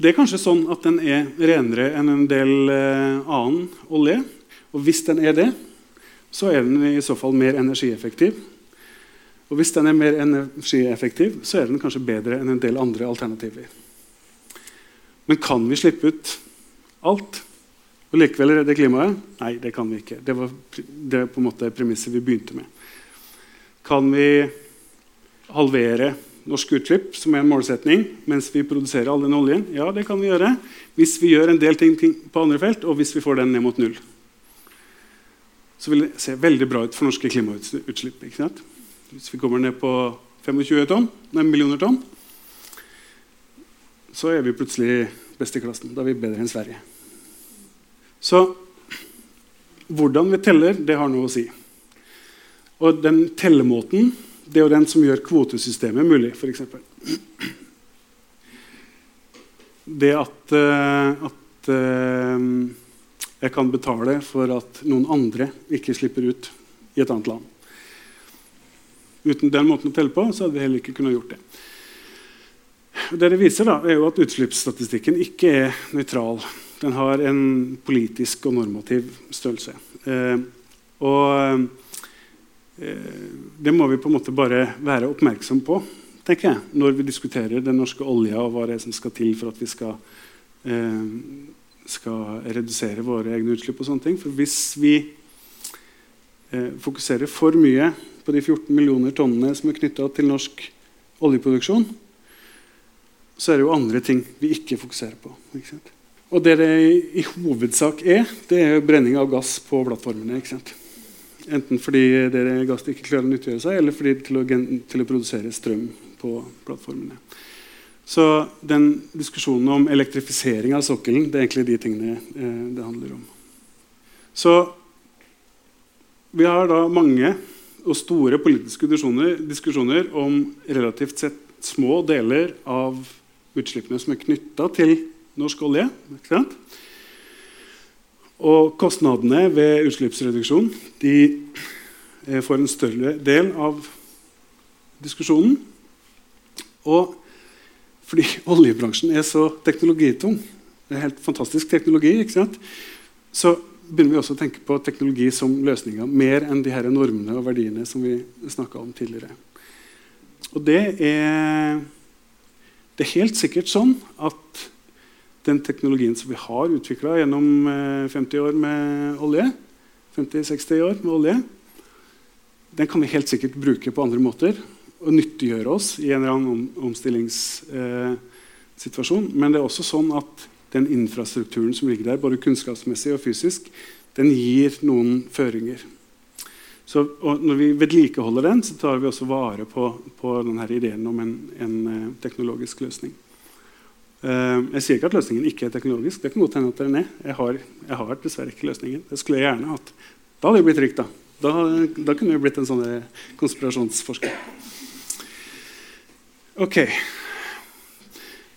det er kanskje sånn at den er renere enn en del eh, annen olje. Og hvis den er det, så er den i så fall mer energieffektiv. Og hvis den er mer energieffektiv, så er den kanskje bedre enn en del andre alternativer. Men kan vi slippe ut alt og likevel redde klimaet? Nei, det kan vi ikke. Det var det på en måte premisset vi begynte med. Kan vi halvere norske utslipp, som er en målsetning, mens vi produserer all den oljen? Ja, det kan vi gjøre. Hvis vi gjør en del ting på andre felt, og hvis vi får den ned mot null. Så vil det se veldig bra ut for norske klimautslipp. Hvis vi kommer ned på 25 tonn, nei, millioner tonn, så er vi plutselig best i klassen. Da er vi bedre enn Sverige. Så hvordan vi teller, det har noe å si. Og den tellemåten det er jo den som gjør kvotesystemet mulig, f.eks. Det at, uh, at uh, jeg kan betale for at noen andre ikke slipper ut i et annet land. Uten den måten å telle på så hadde vi heller ikke kunnet gjort det. Det det viser, da, er jo at utslippsstatistikken ikke er nøytral. Den har en politisk og normativ størrelse. Eh, og Eh, det må vi på en måte bare være oppmerksom på tenker jeg, når vi diskuterer den norske olja og hva det er som skal til for at vi skal, eh, skal redusere våre egne utslipp. og sånne ting. For hvis vi eh, fokuserer for mye på de 14 millioner tonnene som er knytta til norsk oljeproduksjon, så er det jo andre ting vi ikke fokuserer på. Ikke og det det i hovedsak er, det er brenning av gass på plattformene. ikke sant? Enten fordi dere gass ikke klarer å nyttiggjøre seg, eller fordi til å, til å produsere strøm på plattformene. Så den diskusjonen om elektrifisering av sokkelen det er egentlig de tingene eh, det handler om. Så vi har da mange og store politiske diskusjoner, diskusjoner om relativt sett små deler av utslippene som er knytta til norsk olje. Ikke sant? Og kostnadene ved utslippsreduksjon de eh, får en større del av diskusjonen. Og fordi oljebransjen er så teknologitung, det er helt fantastisk teknologi, så begynner vi også å tenke på teknologi som løsninger mer enn de her normene og verdiene som vi snakka om tidligere. Og det er, det er helt sikkert sånn at den teknologien som vi har utvikla gjennom 50 eh, år med olje, 50-60 år med olje, den kan vi helt sikkert bruke på andre måter og nyttiggjøre oss i en eller annen omstillingssituasjon. situasjon. Men det er også sånn at den infrastrukturen som ligger der, både kunnskapsmessig og fysisk, den gir noen føringer. Så, når vi vedlikeholder den, så tar vi også vare på, på denne ideen om en, en uh, teknologisk løsning. Uh, jeg sier ikke at løsningen ikke er teknologisk. Det kan godt hende at den er. Jeg har, jeg har dessverre ikke løsningen. Det skulle jeg gjerne hatt. Da hadde jeg blitt rik. Da Da, da kunne jeg blitt en sånn konspirasjonsforsker. Ok.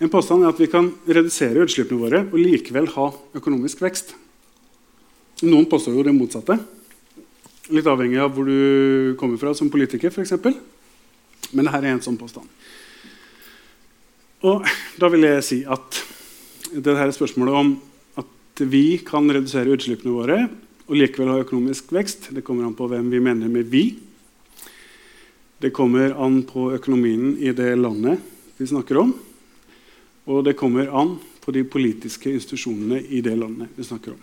En påstand er at vi kan redusere utslippene våre og likevel ha økonomisk vekst. Noen påstår jo det motsatte. Litt avhengig av hvor du kommer fra som politiker, f.eks. Men dette er en sånn påstand. Og da vil jeg si at det her spørsmålet om at vi kan redusere utslippene våre og likevel ha økonomisk vekst, det kommer an på hvem vi mener med 'vi'. Det kommer an på økonomien i det landet vi snakker om. Og det kommer an på de politiske institusjonene i det landet vi snakker om.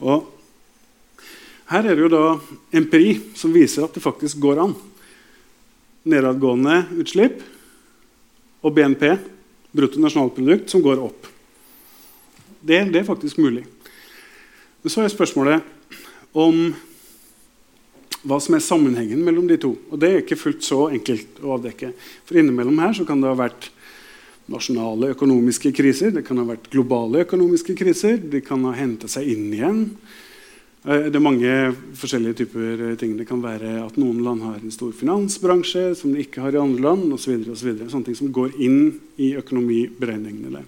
Og her er det jo da empiri som viser at det faktisk går an. Nedadgående utslipp og BNP, brutto nasjonalprodukt, som går opp. Det, det, er faktisk mulig. Men så er spørsmålet om hva som er sammenhengen mellom de to. Og det er ikke fullt så enkelt å avdekke. For innimellom her kan det ha vært nasjonale økonomiske kriser, det kan ha vært globale økonomiske kriser, de kan ha henta seg inn igjen. Eh, det er mange forskjellige typer eh, ting. Det kan være at noen land har en stor finansbransje som de ikke har i andre land. Og så videre, og så videre. Sånne ting som går inn i økonomiberegningene.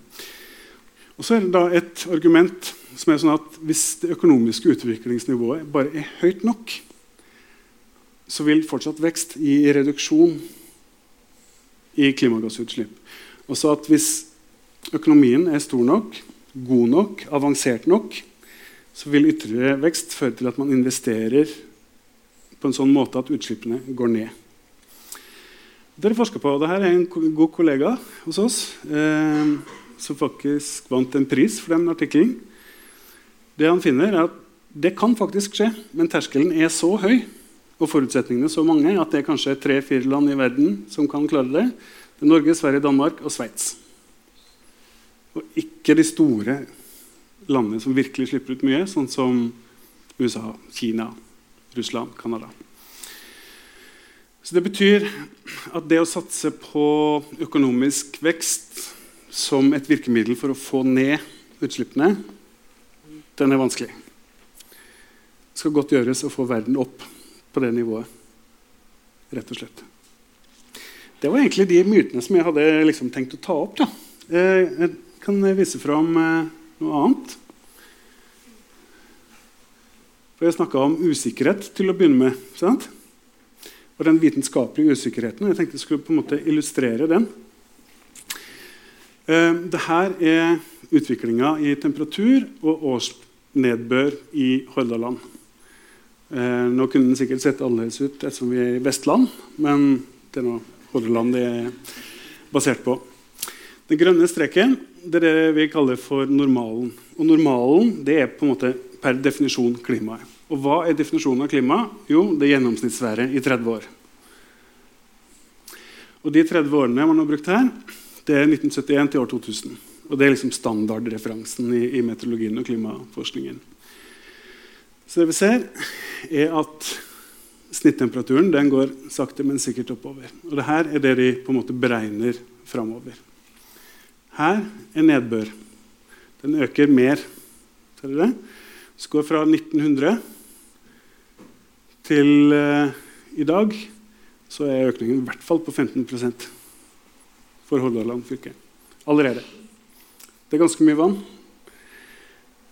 Og så er det da et argument som er sånn at hvis det økonomiske utviklingsnivået bare er høyt nok, så vil fortsatt vekst gi reduksjon i klimagassutslipp. Og så at hvis økonomien er stor nok, god nok, avansert nok, så vil ytterligere vekst føre til at man investerer på en sånn måte at utslippene går ned. Dere forsker på, det her er en god kollega hos oss eh, som faktisk vant en pris for den artikkelen. Det han finner, er at det kan faktisk skje, men terskelen er så høy og forutsetningene så mange at det er kanskje tre-fire land i verden som kan klare det. Det er Norge, Sverige, Danmark og Sveits. Og ikke de store landene som virkelig slipper ut mye, sånn som USA, Kina, Russland, Canada. Så Det betyr at det å satse på økonomisk vekst som et virkemiddel for å få ned utslippene, den er vanskelig. Det skal godt gjøres å få verden opp på det nivået. Rett og slett. Det var egentlig de mytene som jeg hadde liksom tenkt å ta opp. Da. Eh, jeg kan vise fram eh, noe annet. For Jeg snakka om usikkerhet til å begynne med. Sant? Og den vitenskapelige usikkerheten. Jeg tenkte jeg skulle på en måte illustrere den. Uh, Dette er utviklinga i temperatur og årsnedbør i Hordaland. Uh, nå kunne den sikkert sett annerledes ut ettersom vi er i Vestland, men det er noe Hordaland det er basert på. Den grønne streken det er det vi kaller for normalen. Og normalen det er på en måte per definisjon klimaet. Og hva er definisjonen av klima? Jo, det er gjennomsnittsværet i 30 år. Og de 30 årene man har brukt her, det er 1971 til år 2000. Og det er liksom standardreferansen i, i meteorologien og klimaforskningen. Så det vi ser, er at snittemperaturen den går sakte, men sikkert oppover. Og det her er det de på en måte beregner framover. Her er nedbør. Den øker mer. Ser dere det? Så går fra 1900 til uh, i dag så er økningen i hvert fall på 15% for Hordaland fylke. Allerede. Det er ganske mye vann.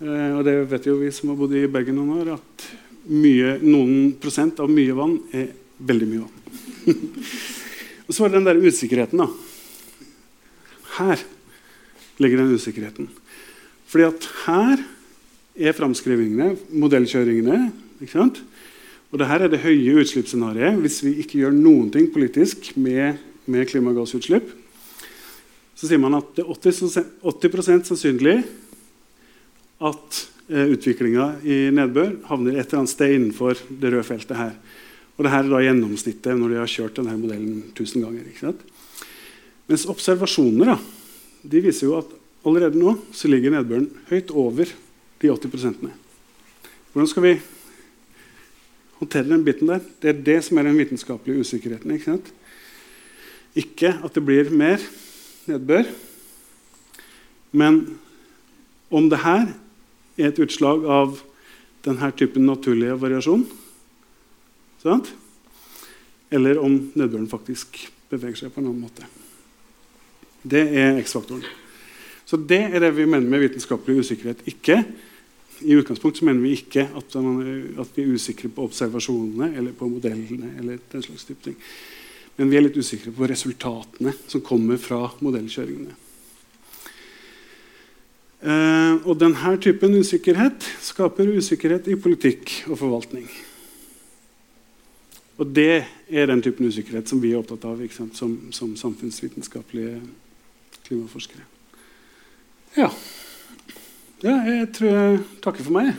Uh, og det vet jo vi som har bodd i Bergen noen år, at mye, noen prosent av mye vann er veldig mye vann. og så var det den der usikkerheten. da. Her ligger den usikkerheten. Fordi at her er framskrivingene, modellkjøringene. ikke sant? Og det her er det høye utslippsscenarioet hvis vi ikke gjør noen ting politisk med, med klimagassutslipp. Så sier man at det er 80, 80 sannsynlig at eh, utviklinga i nedbør havner et eller annet sted innenfor det røde feltet her. Og det her er da gjennomsnittet når de har kjørt denne modellen 1000 ganger. ikke sant? Mens observasjoner da, de viser jo at allerede nå så ligger nedbøren høyt over de 80 prosentene. Hvordan skal vi håndtere den biten der? Det er det som er den vitenskapelige usikkerheten. Ikke, sant? ikke at det blir mer nedbør, men om det her er et utslag av denne typen naturlige variasjon, sant? eller om nedbøren faktisk beveger seg på en annen måte. Det er X-faktoren. Så det er det vi mener med vitenskapelig usikkerhet. Ikke, I utgangspunktet mener vi ikke at, man, at vi er usikre på observasjonene eller på modellene. eller den slags type ting. Men vi er litt usikre på resultatene som kommer fra modellkjøringene. Uh, og denne typen usikkerhet skaper usikkerhet i politikk og forvaltning. Og det er den typen usikkerhet som vi er opptatt av som, som samfunnsvitenskapelige klimaforskere. Ja. ja. Jeg tror jeg takker for meg.